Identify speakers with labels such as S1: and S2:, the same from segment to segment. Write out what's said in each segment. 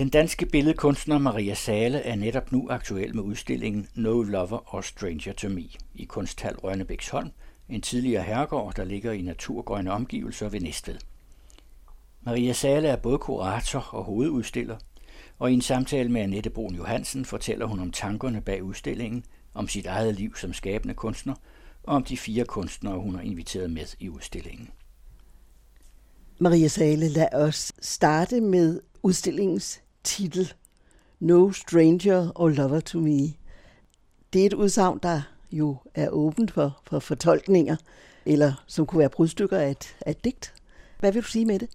S1: Den danske billedkunstner Maria Sale er netop nu aktuel med udstillingen No Lover or Stranger to Me i Kunsthal Rønnebæksholm, en tidligere herregård, der ligger i naturgrønne omgivelser ved Næstved. Maria Sale er både kurator og hovedudstiller, og i en samtale med Annette Brun Johansen fortæller hun om tankerne bag udstillingen, om sit eget liv som skabende kunstner, og om de fire kunstnere, hun har inviteret med i udstillingen.
S2: Maria Sale, lad os starte med udstillingens titel. No Stranger or Lover to Me. Det er et udsagn, der jo er åbent for, for fortolkninger, eller som kunne være brudstykker af et, af et digt. Hvad vil du sige med det?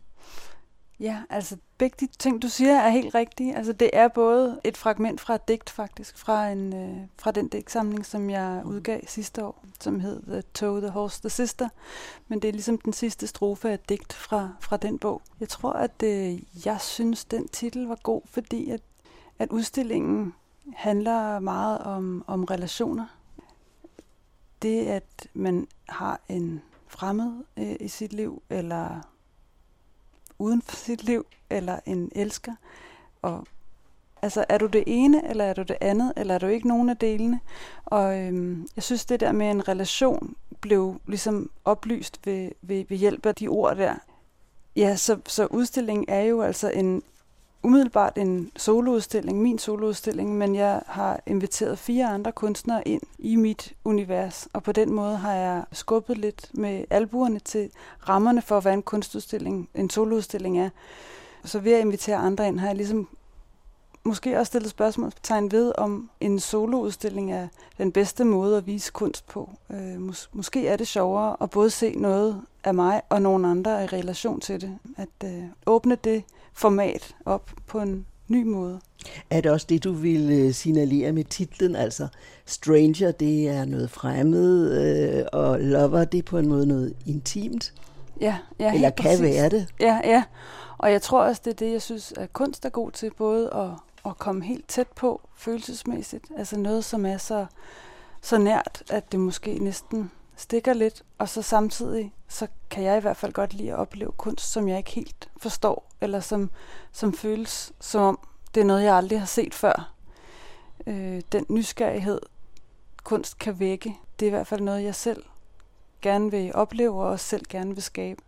S3: Ja, altså begge de ting, du siger, er helt rigtige. Altså det er både et fragment fra et digt faktisk, fra, en, øh, fra den digtsamling, som jeg udgav sidste år, som hed The Toe, The Horse, The Sister. Men det er ligesom den sidste strofe af et digt fra, fra den bog. Jeg tror, at øh, jeg synes, den titel var god, fordi at, at udstillingen handler meget om, om relationer. Det, at man har en fremmed øh, i sit liv, eller uden for sit liv, eller en elsker. Og altså, er du det ene, eller er du det andet, eller er du ikke nogen af delene? Og øhm, jeg synes, det der med en relation blev ligesom oplyst ved, ved, ved hjælp af de ord der. Ja, så, så udstillingen er jo altså en, umiddelbart en soloudstilling, min soloudstilling, men jeg har inviteret fire andre kunstnere ind i mit univers, og på den måde har jeg skubbet lidt med albuerne til rammerne for, hvad en kunstudstilling, en soloudstilling er. Så ved at invitere andre ind, har jeg ligesom måske også stillet spørgsmålstegn ved, om en soloudstilling er den bedste måde at vise kunst på. Øh, mås- måske er det sjovere at både se noget af mig og nogle andre i relation til det. At øh, åbne det format op på en ny måde.
S2: Er det også det, du vil øh, signalere med titlen? Altså, Stranger, det er noget fremmed, øh, og Lover, det er på en måde noget intimt?
S3: Ja, ja
S2: Eller kan
S3: præcis.
S2: være det?
S3: Ja, ja. Og jeg tror også, det er det, jeg synes, at kunst er god til, både at, at komme helt tæt på følelsesmæssigt. Altså noget, som er så, så nært, at det måske næsten stikker lidt, og så samtidig, så kan jeg i hvert fald godt lide at opleve kunst, som jeg ikke helt forstår, eller som, som føles som om, det er noget, jeg aldrig har set før. Øh, den nysgerrighed, kunst kan vække, det er i hvert fald noget, jeg selv gerne vil opleve, og også selv gerne vil skabe.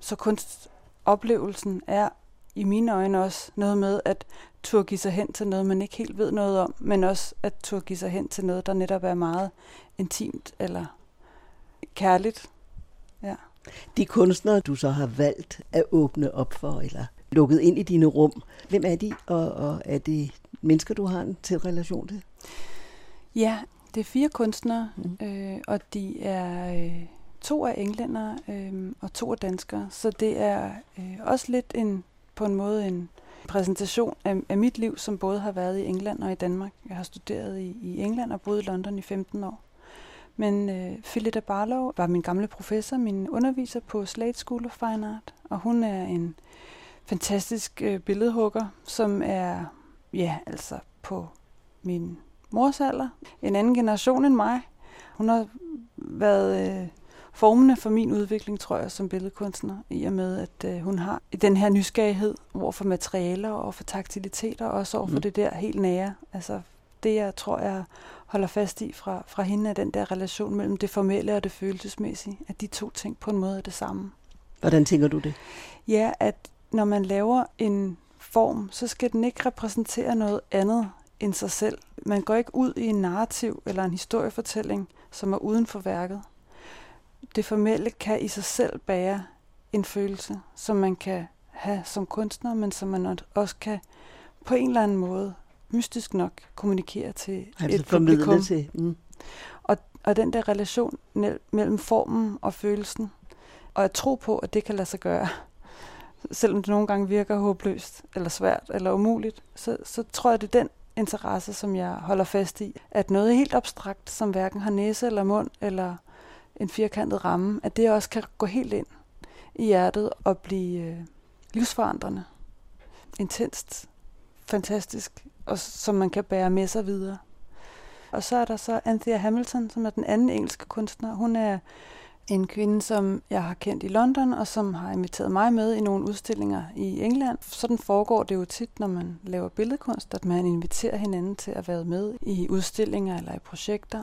S3: Så kunstoplevelsen er i mine øjne også noget med at turde give sig hen til noget, man ikke helt ved noget om, men også at turde give sig hen til noget, der netop er meget intimt eller kærligt. Ja.
S2: De kunstnere, du så har valgt at åbne op for, eller lukket ind i dine rum, hvem er de, og, og er det mennesker, du har en til relation til?
S3: Ja, det er fire kunstnere, mm. øh, og de er øh, to af englænder øh, og to af danskere, så det er øh, også lidt en på en måde en præsentation af, af mit liv, som både har været i England og i Danmark. Jeg har studeret i, i England og boet i London i 15 år. Men øh, Philippa Barlow var min gamle professor, min underviser på Slade School of Fine Art, og hun er en fantastisk øh, billedhugger, som er, ja, altså på min mors alder, en anden generation end mig. Hun har været øh, formende for min udvikling, tror jeg, som billedkunstner, i og med, at øh, hun har den her nysgerrighed over for materialer og for taktiliteter, og også over for mm. det der helt nære. Altså det, jeg tror, jeg holder fast i fra, fra hende, er den der relation mellem det formelle og det følelsesmæssige. At de to ting på en måde er det samme.
S2: Hvordan tænker du det?
S3: Ja, at når man laver en form, så skal den ikke repræsentere noget andet end sig selv. Man går ikke ud i en narrativ eller en historiefortælling, som er uden for værket. Det formelle kan i sig selv bære en følelse, som man kan have som kunstner, men som man også kan på en eller anden måde mystisk nok kommunikere til
S2: altså
S3: et publikum.
S2: Til. Mm.
S3: Og, og den der relation mellem formen og følelsen, og at tro på, at det kan lade sig gøre, selvom det nogle gange virker håbløst, eller svært, eller umuligt, så, så tror jeg, det er den interesse, som jeg holder fast i. At noget helt abstrakt, som hverken har næse eller mund, eller en firkantet ramme, at det også kan gå helt ind i hjertet og blive øh, livsforandrende, intenst, fantastisk, og som man kan bære med sig videre. Og så er der så Anthea Hamilton, som er den anden engelske kunstner. Hun er en kvinde, som jeg har kendt i London, og som har inviteret mig med i nogle udstillinger i England. Sådan foregår det jo tit, når man laver billedkunst, at man inviterer hinanden til at være med i udstillinger eller i projekter.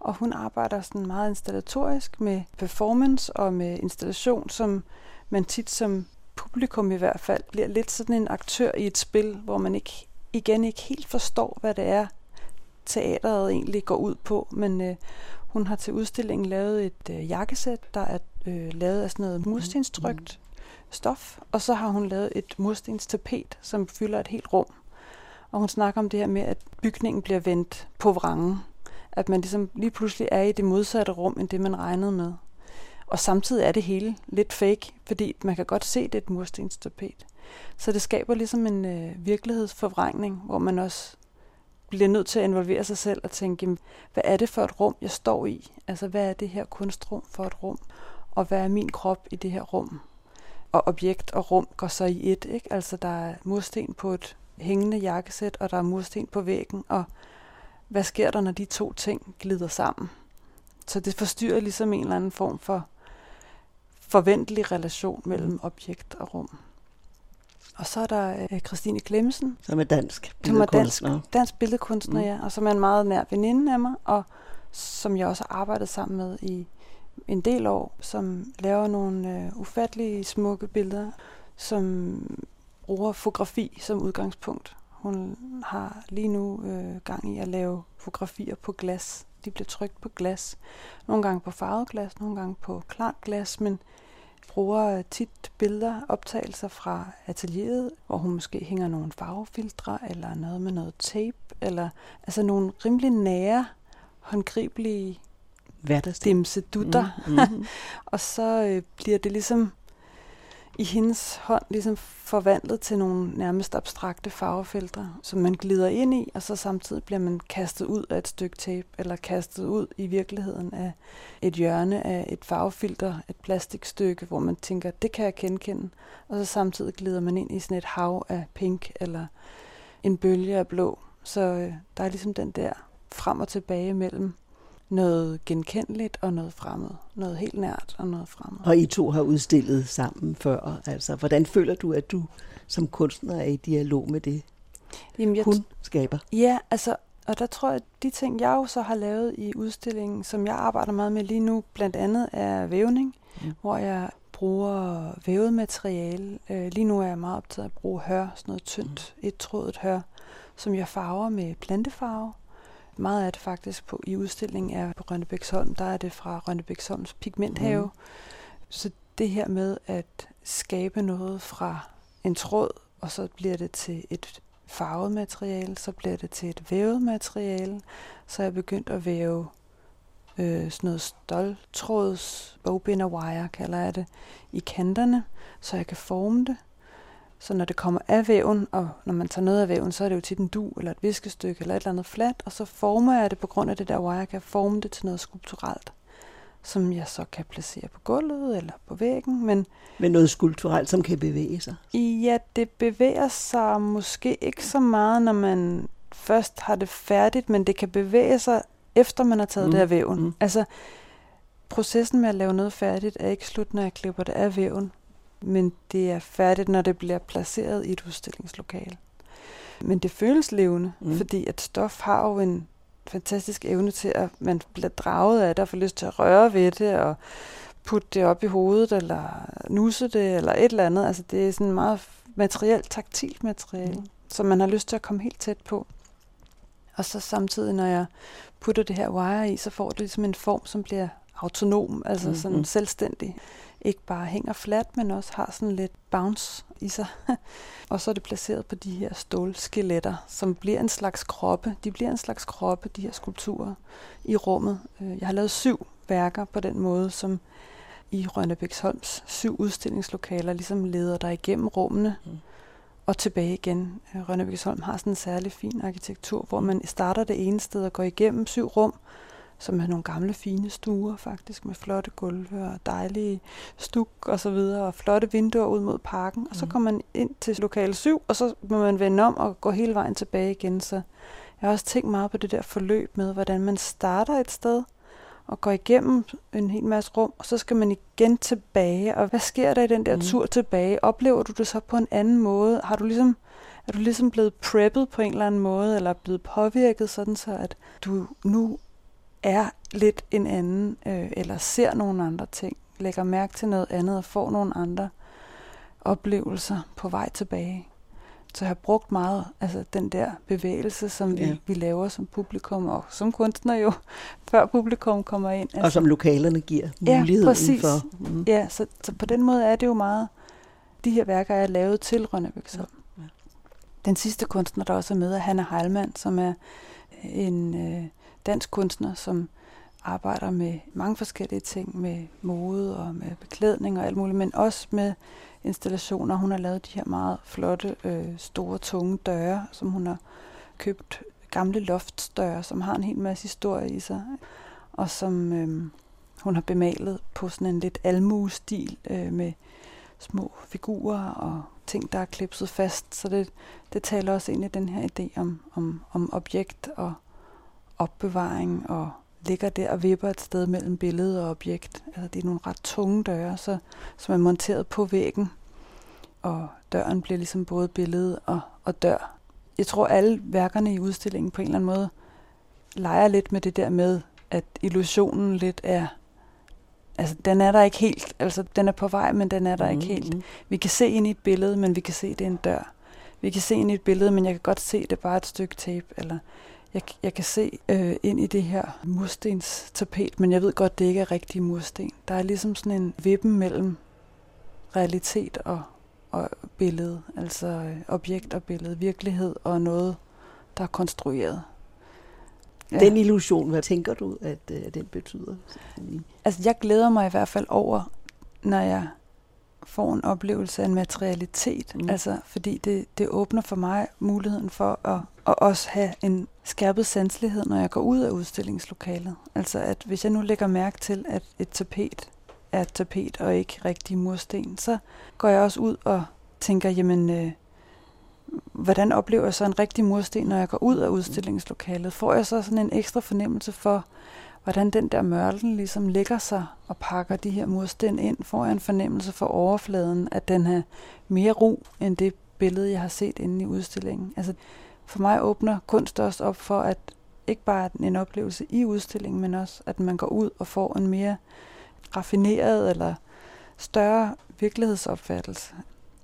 S3: Og hun arbejder sådan meget installatorisk med performance og med installation, som man tit som publikum i hvert fald bliver lidt sådan en aktør i et spil, hvor man ikke igen ikke helt forstår, hvad det er, teateret egentlig går ud på. Men øh, hun har til udstillingen lavet et øh, jakkesæt, der er øh, lavet af sådan noget murstenstrygt mm. stof, og så har hun lavet et murstenstapet, som fylder et helt rum. Og hun snakker om det her med, at bygningen bliver vendt på vrangen. At man ligesom lige pludselig er i det modsatte rum, end det man regnede med. Og samtidig er det hele lidt fake, fordi man kan godt se, det er et murstenstapet. Så det skaber ligesom en øh, virkelighedsforvrængning, hvor man også bliver nødt til at involvere sig selv og tænke, hvad er det for et rum, jeg står i? Altså, hvad er det her kunstrum for et rum? Og hvad er min krop i det her rum? Og objekt og rum går så i et, ikke? Altså, der er mursten på et hængende jakkesæt, og der er mursten på væggen, og hvad sker der, når de to ting glider sammen? Så det forstyrrer ligesom en eller anden form for forventelig relation mellem objekt og rum. Og så er der øh, Christine Klemsen.
S2: Som er dansk
S3: billedkunstner. Som er dansk, dansk billedkunstner, mm. ja. Og som er en meget nær veninde af mig, og som jeg også har arbejdet sammen med i en del år, som laver nogle øh, ufattelige smukke billeder, som bruger fotografi som udgangspunkt. Hun har lige nu øh, gang i at lave fotografier på glas. De bliver trykt på glas. Nogle gange på farvet glas, nogle gange på klart glas, men bruger tit billeder, optagelser fra atelieret, hvor hun måske hænger nogle farvefiltre, eller noget med noget tape, eller altså nogle rimelig nære, håndgribelige dimsedutter. Mm, mm. og så øh, bliver det ligesom i hendes hånd ligesom forvandlet til nogle nærmest abstrakte farvefeltre, som man glider ind i, og så samtidig bliver man kastet ud af et stykke tape, eller kastet ud i virkeligheden af et hjørne af et farvefilter, et plastikstykke, hvor man tænker, det kan jeg genkende, og så samtidig glider man ind i sådan et hav af pink, eller en bølge af blå. Så øh, der er ligesom den der frem og tilbage mellem noget genkendeligt og noget fremmed. Noget helt nært og noget fremmed.
S2: Og I to har udstillet sammen før. Altså, hvordan føler du, at du som kunstner er i dialog med det, Jamen, jeg hun skaber?
S3: Ja, altså, og der tror jeg, at de ting, jeg jo så har lavet i udstillingen, som jeg arbejder meget med lige nu, blandt andet er vævning, mm. hvor jeg bruger vævet materiale. Øh, lige nu er jeg meget optaget af at bruge hør, sådan noget tyndt, mm. et trådet hør, som jeg farver med plantefarve. Meget af det faktisk på, i udstillingen er på Rønnebæksholm. Der er det fra Rønnebæksholms pigmenthave. Mm. Så det her med at skabe noget fra en tråd, og så bliver det til et farvet materiale, så bliver det til et vævet materiale. Så jeg begyndt at væve øh, sådan noget stoltråds, bogbinder wire kalder jeg det, i kanterne, så jeg kan forme det. Så når det kommer af væven, og når man tager noget af væven, så er det jo tit en du eller et viskestykke eller et eller andet fladt, og så former jeg det på grund af det der, hvor jeg kan forme det til noget skulpturelt, som jeg så kan placere på gulvet eller på væggen. Men,
S2: men noget skulpturelt, som kan bevæge sig?
S3: Ja, det bevæger sig måske ikke så meget, når man først har det færdigt, men det kan bevæge sig, efter man har taget mm. det af væven. Mm. Altså, processen med at lave noget færdigt er ikke slut, når jeg klipper det af væven men det er færdigt, når det bliver placeret i et udstillingslokale. Men det føles levende, mm. fordi at stof har jo en fantastisk evne til, at man bliver draget af det og får lyst til at røre ved det og putte det op i hovedet eller nusse det eller et eller andet. Altså det er sådan meget materielt, taktilt materiale, mm. som man har lyst til at komme helt tæt på. Og så samtidig, når jeg putter det her wire i, så får det ligesom en form, som bliver autonom, altså mm-hmm. sådan selvstændig ikke bare hænger fladt, men også har sådan lidt bounce i sig. og så er det placeret på de her stålskeletter, som bliver en slags kroppe. De bliver en slags kroppe, de her skulpturer i rummet. Øh, jeg har lavet syv værker på den måde, som i Rønnebæksholms syv udstillingslokaler ligesom leder dig igennem rummene mm. og tilbage igen. Øh, Rønnebæksholm har sådan en særlig fin arkitektur, hvor man starter det ene sted og går igennem syv rum, som er nogle gamle fine stuer faktisk, med flotte gulve og dejlige stuk og så videre, og flotte vinduer ud mod parken. Og så mm. kommer man ind til lokal 7, og så må man vende om og gå hele vejen tilbage igen. Så jeg har også tænkt meget på det der forløb med, hvordan man starter et sted, og går igennem en hel masse rum, og så skal man igen tilbage. Og hvad sker der i den der mm. tur tilbage? Oplever du det så på en anden måde? Har du ligesom, er du ligesom blevet preppet på en eller anden måde, eller blevet påvirket sådan så, at du nu er lidt en anden, øh, eller ser nogle andre ting, lægger mærke til noget andet og får nogle andre oplevelser på vej tilbage? Så jeg har brugt meget altså den der bevægelse, som ja. vi, vi laver som publikum, og som kunstner jo, før publikum kommer ind.
S2: Altså. Og som lokalerne giver muligheden
S3: ja, præcis.
S2: for.
S3: Mm. Ja, så, så på den måde er det jo meget, de her værker er lavet til Rønnebæk ja. ja. Den sidste kunstner, der også er med, er Hanna Heilmann, som er en øh, dansk kunstner, som arbejder med mange forskellige ting, med mode og med beklædning og alt muligt, men også med installationer. Hun har lavet de her meget flotte, øh, store, tunge døre, som hun har købt gamle loftsdøre, som har en hel masse historie i sig, og som øh, hun har bemalet på sådan en lidt almue-stil øh, med små figurer og ting, der er klipset fast. Så det, det taler også ind i den her idé om, om, om objekt og opbevaring og ligger der og vipper et sted mellem billede og objekt. Altså, det er nogle ret tunge døre, så, som er monteret på væggen, og døren bliver ligesom både billede og, og dør. Jeg tror, alle værkerne i udstillingen på en eller anden måde leger lidt med det der med, at illusionen lidt er Altså, den er der ikke helt. Altså, den er på vej, men den er der mm-hmm. ikke helt. Vi kan se ind i et billede, men vi kan se, det er en dør. Vi kan se ind i et billede, men jeg kan godt se, det er bare et stykke tape. Eller jeg, jeg kan se øh, ind i det her murstens tapet, men jeg ved godt, det ikke er rigtig mursten. Der er ligesom sådan en vippen mellem realitet og, og billede, altså øh, objekt og billede, virkelighed og noget, der er konstrueret.
S2: Ja. Den illusion, hvad tænker du, at øh, den betyder?
S3: Altså, jeg glæder mig i hvert fald over, når jeg får en oplevelse af en materialitet. Mm. Altså, fordi det, det åbner for mig muligheden for at, at også have en skærpet sanselighed, når jeg går ud af udstillingslokalet. Altså, at hvis jeg nu lægger mærke til, at et tapet er et tapet og ikke rigtig mursten, så går jeg også ud og tænker, jamen, øh, hvordan oplever jeg så en rigtig mursten, når jeg går ud af udstillingslokalet? Får jeg så sådan en ekstra fornemmelse for, hvordan den der mørtel ligesom lægger sig og pakker de her mursten ind, får jeg en fornemmelse for overfladen, at den har mere ro end det billede, jeg har set inde i udstillingen. Altså, for mig åbner kunst også op for, at ikke bare en oplevelse i udstillingen, men også, at man går ud og får en mere raffineret eller større virkelighedsopfattelse.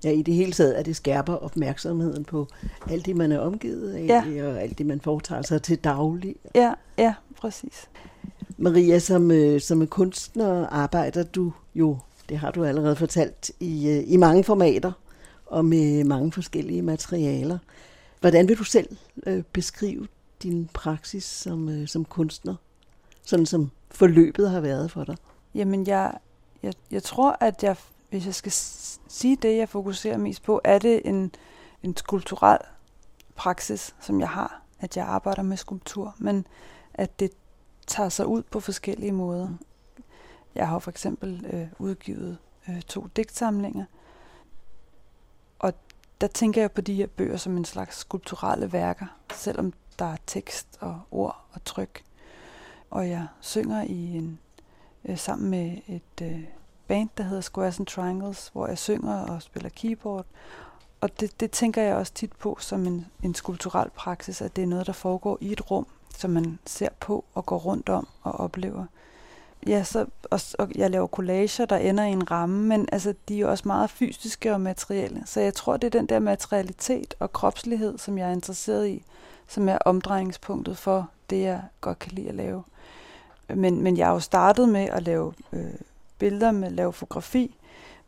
S2: Ja, i det hele taget, at det skærper opmærksomheden på alt det, man er omgivet af, ja. og alt det, man foretager sig til daglig.
S3: Ja, ja, præcis.
S2: Maria, som, øh, som en kunstner arbejder du jo, det har du allerede fortalt, i, øh, i mange formater og med mange forskellige materialer. Hvordan vil du selv øh, beskrive din praksis som, øh, som kunstner, sådan som forløbet har været for dig?
S3: Jamen, jeg, jeg, jeg tror, at jeg, hvis jeg skal sige det, jeg fokuserer mest på, er det en, en skulptural praksis, som jeg har, at jeg arbejder med skulptur, men at det tager sig ud på forskellige måder. Jeg har for eksempel øh, udgivet øh, to digtsamlinger, der tænker jeg på de her bøger som en slags skulpturelle værker, selvom der er tekst og ord og tryk. Og jeg synger i en øh, sammen med et øh, band, der hedder Squares and Triangles, hvor jeg synger og spiller keyboard. Og det, det tænker jeg også tit på som en, en skulpturel praksis, at det er noget, der foregår i et rum, som man ser på og går rundt om og oplever. Ja, så, og, og jeg laver collager, der ender i en ramme, men altså, de er jo også meget fysiske og materielle. Så jeg tror, det er den der materialitet og kropslighed, som jeg er interesseret i, som er omdrejningspunktet for det, jeg godt kan lide at lave. Men, men jeg har jo startet med at lave øh, billeder, med at lave fotografi,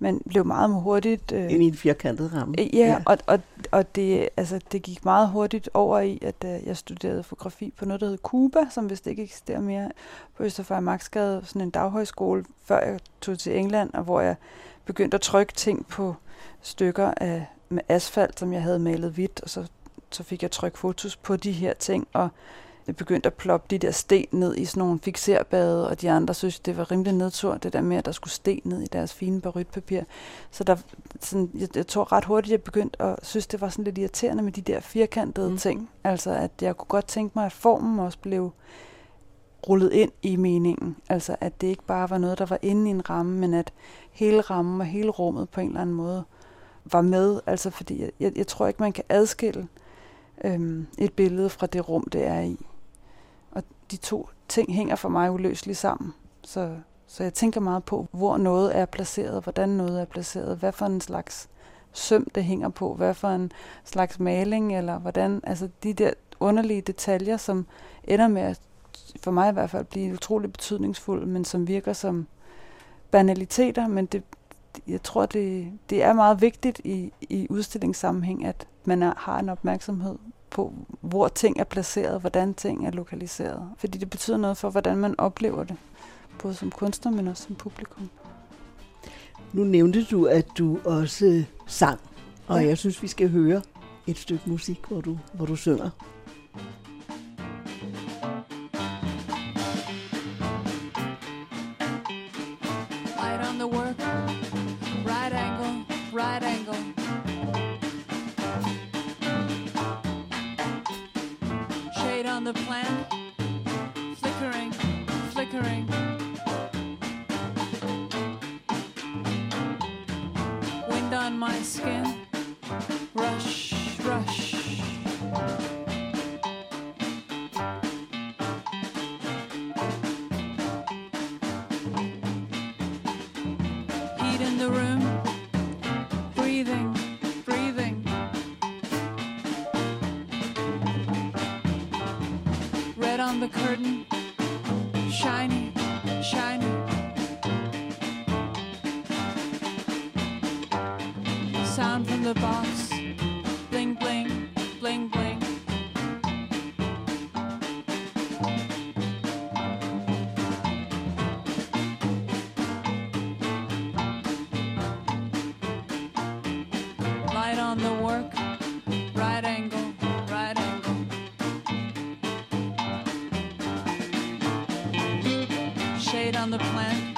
S3: men blev meget hurtigt...
S2: Øh, Ind i en firkantet ramme.
S3: Øh, ja, ja. Og, og, og det, altså, det gik meget hurtigt over i, at øh, jeg studerede fotografi på noget, der hed Cuba, som vist ikke eksisterer mere, på Østerfejr Maxgade, sådan en daghøjskole, før jeg tog til England, og hvor jeg begyndte at trykke ting på stykker af, med asfalt, som jeg havde malet hvidt, og så, så fik jeg trykt fotos på de her ting, og begyndte at ploppe de der sten ned i sådan nogle fixerbade, og de andre synes, det var rimelig nedtur, det der med, at der skulle sten ned i deres fine barytpapir. Så der, sådan, jeg, jeg tror ret hurtigt, jeg begyndte at synes, det var sådan lidt irriterende med de der firkantede mm. ting. Altså, at jeg kunne godt tænke mig, at formen også blev rullet ind i meningen. Altså at det ikke bare var noget, der var inde i en ramme, men at hele rammen og hele rummet på en eller anden måde var med. Altså fordi jeg, jeg, jeg tror ikke, man kan adskille øhm, et billede fra det rum, det er i. De to ting hænger for mig uløseligt sammen. Så, så jeg tænker meget på, hvor noget er placeret, hvordan noget er placeret, hvad for en slags søm det hænger på, hvad for en slags maling, eller hvordan, altså de der underlige detaljer, som ender med at, for mig i hvert fald, blive utrolig betydningsfulde, men som virker som banaliteter, men det, jeg tror, det, det er meget vigtigt i, i udstillingssammenhæng, at man er, har en opmærksomhed på, hvor ting er placeret, hvordan ting er lokaliseret. Fordi det betyder noget for, hvordan man oplever det, både som kunstner, men også som publikum.
S2: Nu nævnte du, at du også sang, og ja. jeg synes, vi skal høre et stykke musik, hvor du, hvor du synger.
S3: the on the plan, flickering, flickering. Wind on my skin. the curtain. on the planet.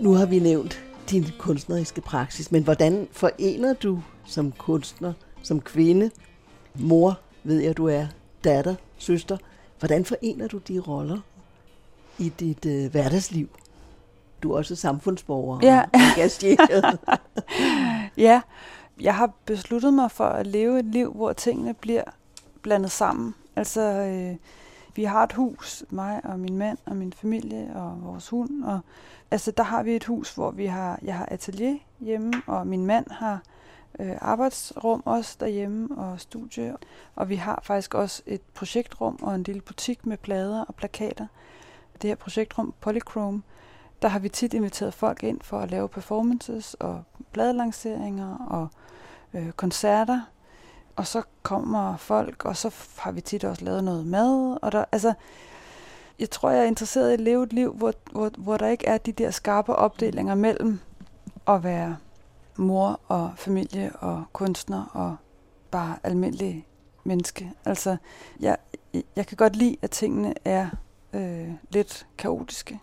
S2: Nu har vi nævnt din kunstneriske praksis, men hvordan forener du som kunstner, som kvinde, mor, ved jeg du er, datter, søster, hvordan forener du de roller i dit øh, hverdagsliv? Du er også samfundsborger
S3: ja.
S2: engageret.
S3: ja, jeg har besluttet mig for at leve et liv, hvor tingene bliver blandet sammen. Altså, øh, vi har et hus, mig og min mand og min familie og vores hund, og altså der har vi et hus, hvor vi har, jeg har atelier hjemme, og min mand har øh, arbejdsrum også derhjemme og studie. Og vi har faktisk også et projektrum og en lille butik med plader og plakater. Det her projektrum, Polychrome, der har vi tit inviteret folk ind for at lave performances og pladelanceringer og øh, koncerter. Og så kommer folk, og så har vi tit også lavet noget mad. Og der, altså, jeg tror, jeg er interesseret i at leve et liv, hvor, hvor, hvor der ikke er de der skarpe opdelinger mellem at være mor og familie og kunstner og bare almindelig menneske. Altså, jeg, jeg kan godt lide, at tingene er øh, lidt kaotiske.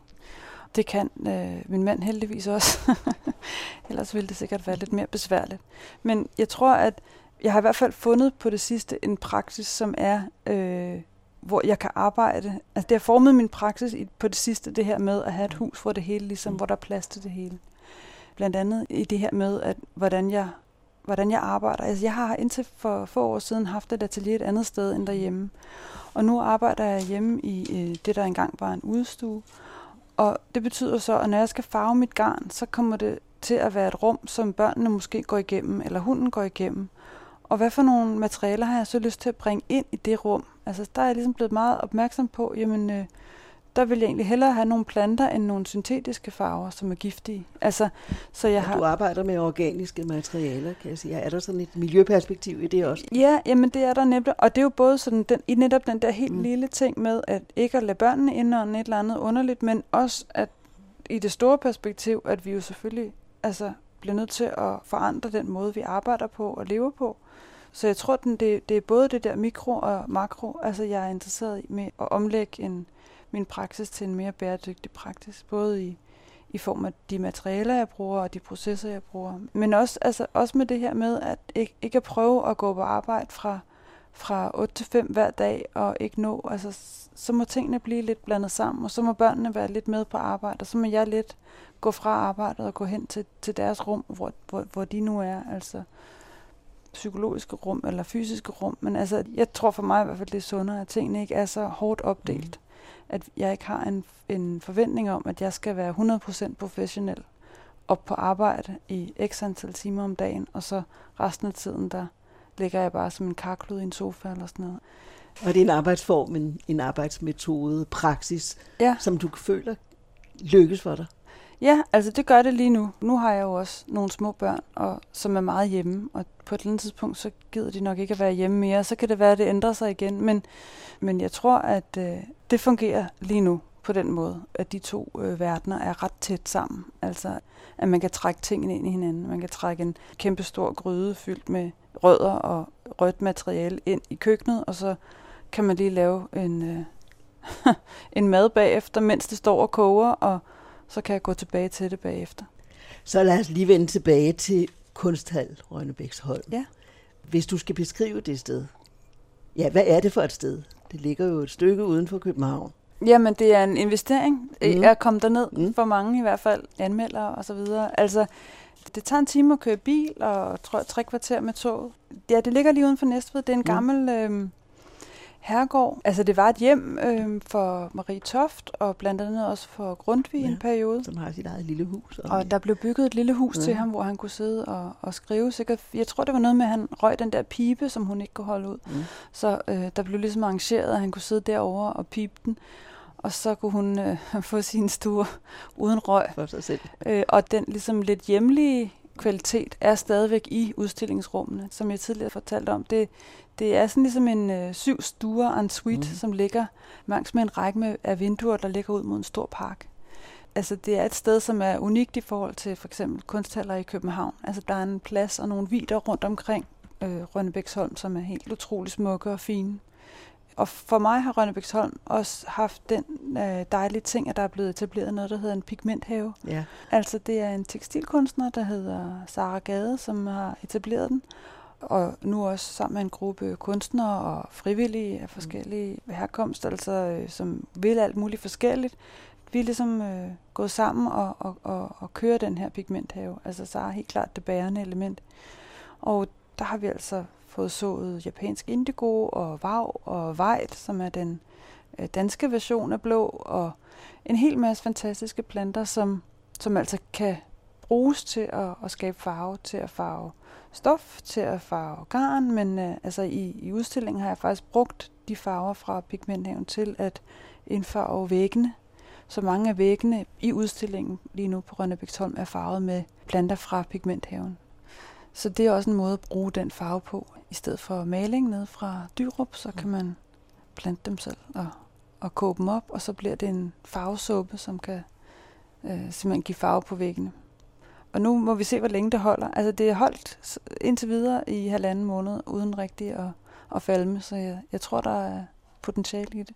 S3: Det kan øh, min mand heldigvis også. Ellers ville det sikkert være lidt mere besværligt. Men jeg tror, at jeg har i hvert fald fundet på det sidste en praksis, som er øh, hvor jeg kan arbejde. Altså det har formet min praksis i, på det sidste, det her med at have et hus, hvor det hele ligesom, hvor der er plads til det hele. Blandt andet i det her med, at hvordan jeg hvordan jeg arbejder. Altså, jeg har indtil for få år siden haft et atelier et andet sted end derhjemme. Og nu arbejder jeg hjemme i øh, det, der engang var en udstue. Og det betyder så, at når jeg skal farve mit garn, så kommer det til at være et rum, som børnene måske går igennem, eller hunden går igennem. Og hvad for nogle materialer har jeg så lyst til at bringe ind i det rum? Altså, der er jeg ligesom blevet meget opmærksom på, jamen, øh, der vil jeg egentlig hellere have nogle planter end nogle syntetiske farver, som er giftige. Altså,
S2: så jeg har... Du arbejder med organiske materialer, kan jeg sige. Er der sådan et miljøperspektiv i det også?
S3: Ja, jamen det er der nemlig. Og det er jo både sådan den, i netop den der helt mm. lille ting med, at ikke at lade børnene indånde et eller andet underligt, men også at i det store perspektiv, at vi jo selvfølgelig altså, bliver nødt til at forandre den måde, vi arbejder på og lever på. Så jeg tror, den, det, det er både det der mikro og makro. Altså jeg er interesseret i med at omlægge en, min praksis til en mere bæredygtig praksis, både i, i form af de materialer, jeg bruger, og de processer, jeg bruger. Men også, altså, også med det her med, at ikke, ikke at prøve at gå på arbejde fra, fra 8 til 5 hver dag, og ikke nå, altså, så må tingene blive lidt blandet sammen, og så må børnene være lidt med på arbejde, og så må jeg lidt gå fra arbejdet og gå hen til, til deres rum, hvor, hvor, hvor de nu er, altså psykologiske rum eller fysiske rum. Men altså, jeg tror for mig i hvert fald, det er sundere, at tingene ikke er så hårdt opdelt. Mm at jeg ikke har en, en forventning om, at jeg skal være 100% professionel op på arbejde i x antal timer om dagen, og så resten af tiden, der ligger jeg bare som en karklud i en sofa eller sådan noget.
S2: Og det er en arbejdsform, en, en arbejdsmetode, praksis, ja. som du føler lykkes for dig?
S3: Ja, altså det gør det lige nu. Nu har jeg jo også nogle små børn, og, som er meget hjemme, og på et eller andet tidspunkt, så gider de nok ikke at være hjemme mere. Så kan det være, at det ændrer sig igen. Men, men jeg tror, at øh, det fungerer lige nu på den måde, at de to øh, verdener er ret tæt sammen. Altså, at man kan trække tingene ind i hinanden. Man kan trække en kæmpe stor gryde fyldt med rødder og rødt materiale ind i køkkenet, og så kan man lige lave en, øh, en mad bagefter, mens det står og koger, og så kan jeg gå tilbage til det bagefter.
S2: Så lad os lige vende tilbage til Kunsthal Rønnebæksholm.
S3: Ja.
S2: Hvis du skal beskrive det sted, ja, hvad er det for et sted? Det ligger jo et stykke uden for København.
S3: Jamen, det er en investering. Mm. Jeg kom derned mm. for mange i hvert fald, anmeldere og så videre. Altså, det tager en time at køre bil, og tror tre kvarter med tog. Ja, det ligger lige uden for Næstved. Det er en mm. gammel øh, herregård. Altså det var et hjem øh, for Marie Toft, og blandt andet også for Grundtvig ja, en periode.
S2: Som har sit eget lille hus.
S3: Og, og der blev bygget et lille hus ja. til ham, hvor han kunne sidde og, og skrive. Sikkert, jeg tror, det var noget med, at han røg den der pipe, som hun ikke kunne holde ud. Mm. Så øh, der blev ligesom arrangeret, at han kunne sidde derovre og pipe den. Og så kunne hun øh, få sin stue uden røg.
S2: For sig selv.
S3: Øh, og den ligesom lidt hjemlige kvalitet er stadigvæk i udstillingsrummene, som jeg tidligere fortalte om. Det, det er sådan ligesom en øh, syv stuer og en suite, mm. som ligger langs med en række med, af vinduer, der ligger ud mod en stor park. Altså det er et sted, som er unikt i forhold til for eksempel kunsthaller i København. Altså der er en plads og nogle vider rundt omkring øh, Rønnebæksholm, som er helt utrolig smukke og fine. Og for mig har Rønnebæksholm også haft den øh, dejlige ting, at der er blevet etableret noget, der hedder en pigmenthave.
S2: Ja.
S3: Altså det er en tekstilkunstner, der hedder Sara Gade, som har etableret den og nu også sammen med en gruppe kunstnere og frivillige af forskellige herkomst, altså øh, som vil alt muligt forskelligt. Vi er ligesom øh, gået sammen og, og, og, og kører den her pigmenthave. Altså så er helt klart det bærende element. Og der har vi altså fået sået japansk indigo og vav og vejt, som er den øh, danske version af blå, og en hel masse fantastiske planter, som, som altså kan bruges til at, at skabe farve, til at farve stof til at farve garn, men øh, altså i, i udstillingen har jeg faktisk brugt de farver fra pigmenthaven til at indfarve væggene. Så mange af væggene i udstillingen lige nu på Rønnebæksholm er farvet med planter fra pigmenthaven. Så det er også en måde at bruge den farve på. I stedet for maling ned fra Dyrup, så kan man plante dem selv og, og koge dem op, og så bliver det en farvesuppe, som kan øh, simpelthen give farve på væggene. Og nu må vi se, hvor længe det holder. Altså det er holdt indtil videre i halvanden måned, uden rigtig at, at falme, så jeg, jeg tror, der er potentiale i det.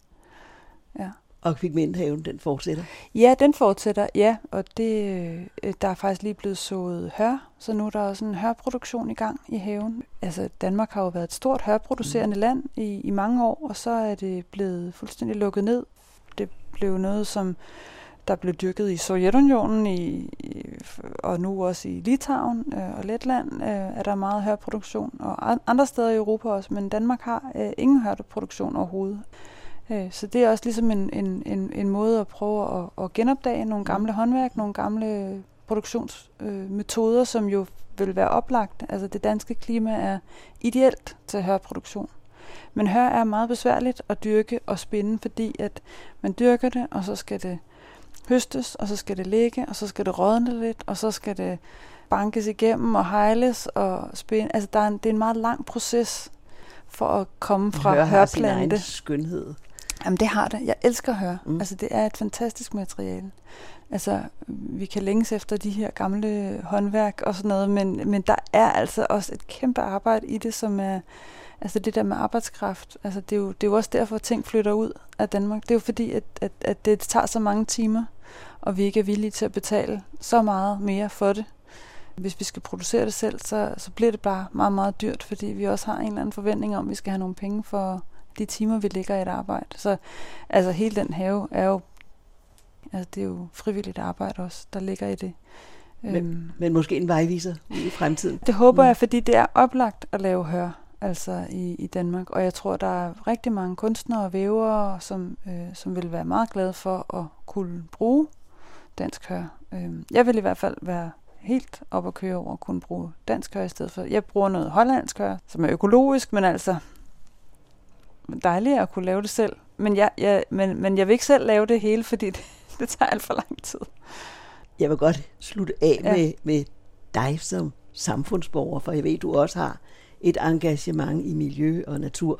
S3: Ja.
S2: Og pigmenthaven, den fortsætter?
S3: Ja, den fortsætter, ja. Og det, øh, der er faktisk lige blevet sået hør, så nu er der også en hørproduktion i gang i haven. Altså, Danmark har jo været et stort hørproducerende mm. land i, i mange år, og så er det blevet fuldstændig lukket ned. Det blev noget, som der blev dyrket i Sovjetunionen i, i, og nu også i Litauen øh, og Letland øh, er der meget hørproduktion, og andre steder i Europa også, men Danmark har øh, ingen hørproduktion overhovedet. Øh, så det er også ligesom en, en, en, en måde at prøve at, at genopdage nogle gamle håndværk, nogle gamle produktionsmetoder, øh, som jo vil være oplagt. Altså det danske klima er ideelt til hørproduktion. Men hør er meget besværligt at dyrke og spinde, fordi at man dyrker det, og så skal det høstes, og så skal det ligge, og så skal det rådne lidt, og så skal det bankes igennem og hejles og spinde. Altså der er en, det er en meget lang proces for at komme fra hør hørplante.
S2: Sin skønhed.
S3: Jamen det har det. Jeg elsker at høre. Mm. Altså det er et fantastisk materiale. Altså vi kan længes efter de her gamle håndværk og sådan noget, men, men der er altså også et kæmpe arbejde i det, som er Altså det der med arbejdskraft, altså det er, jo, det er jo også derfor, at ting flytter ud af Danmark. Det er jo fordi, at, at, at det tager så mange timer, og vi ikke er villige til at betale så meget mere for det. Hvis vi skal producere det selv, så, så bliver det bare meget, meget dyrt, fordi vi også har en eller anden forventning om, at vi skal have nogle penge for de timer, vi ligger i et arbejde. Så altså hele den have er jo, altså det er jo frivilligt arbejde også, der ligger i det.
S2: Men, øhm, men måske en vejviser i fremtiden.
S3: Det håber mm. jeg, fordi det er oplagt at lave hør altså i, i Danmark. Og jeg tror, der er rigtig mange kunstnere og vævere, som, øh, som vil være meget glade for at kunne bruge dansk hør. Øh, jeg vil i hvert fald være helt op at køre over at kunne bruge dansk hør i stedet for. Jeg bruger noget hollandsk hør, som er økologisk, men altså dejligt at kunne lave det selv. Men jeg, jeg, men, men jeg vil ikke selv lave det hele, fordi det, det tager alt for lang tid.
S2: Jeg vil godt slutte af ja. med, med dig som samfundsborger, for jeg ved, du også har et engagement i miljø og natur.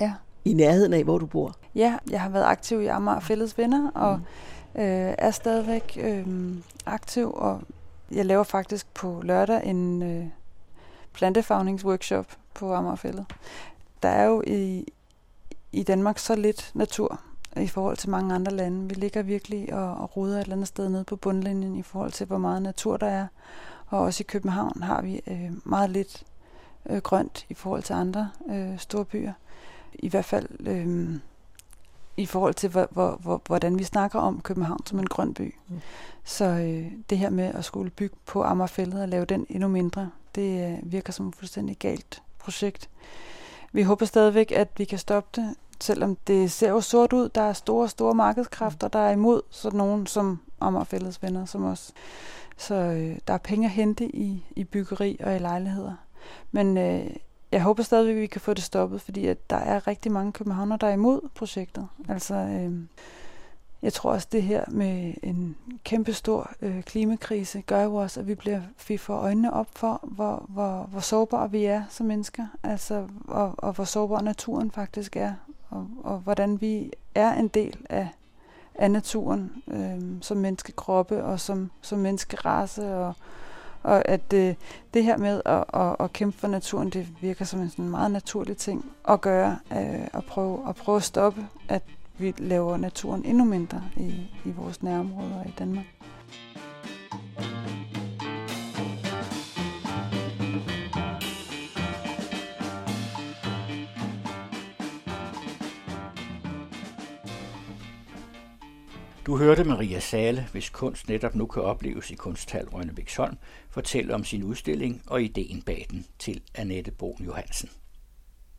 S3: Ja.
S2: I nærheden af, hvor du bor.
S3: Ja, jeg har været aktiv i Amager Fælles Venner, og mm. øh, er stadigvæk øh, aktiv, og jeg laver faktisk på lørdag en øh, plantefagningsworkshop på Amager Fællet. Der er jo i, i Danmark så lidt natur i forhold til mange andre lande. Vi ligger virkelig og, og roder et eller andet sted nede på bundlinjen i forhold til, hvor meget natur der er. Og også i København har vi øh, meget lidt øh, grønt i forhold til andre øh, store byer. I hvert fald øh, i forhold til, hvor, hvor, hvor, hvordan vi snakker om København som en grøn by. Mm. Så øh, det her med at skulle bygge på Amagerfældet og lave den endnu mindre, det øh, virker som et fuldstændig galt projekt. Vi håber stadigvæk, at vi kan stoppe det, selvom det ser jo sort ud. Der er store, store markedskræfter, der er imod sådan nogen som Amagerfældets venner som os. Så øh, der er penge at hente i, i byggeri og i lejligheder. Men øh, jeg håber stadigvæk, at vi kan få det stoppet, fordi at der er rigtig mange københavner, der er imod projektet. Altså, øh, jeg tror også, det her med en kæmpe stor øh, klimakrise gør jo også, at vi bliver vi får øjnene op for, hvor, hvor, hvor sårbare vi er som mennesker, altså, og, og hvor sårbar naturen faktisk er, og, og hvordan vi er en del af, af naturen øh, som menneskekroppe og som, som menneskerace og, og at øh, det her med at, at, at kæmpe for naturen, det virker som en sådan meget naturlig ting at gøre, øh, at, prøve, at prøve at stoppe, at vi laver naturen endnu mindre i, i vores nærområder i Danmark.
S1: Du hørte Maria Sale, hvis kunst netop nu kan opleves i Kunsthal Rønnebæksholm, fortælle om sin udstilling og ideen bag den til Annette Brun Johansen.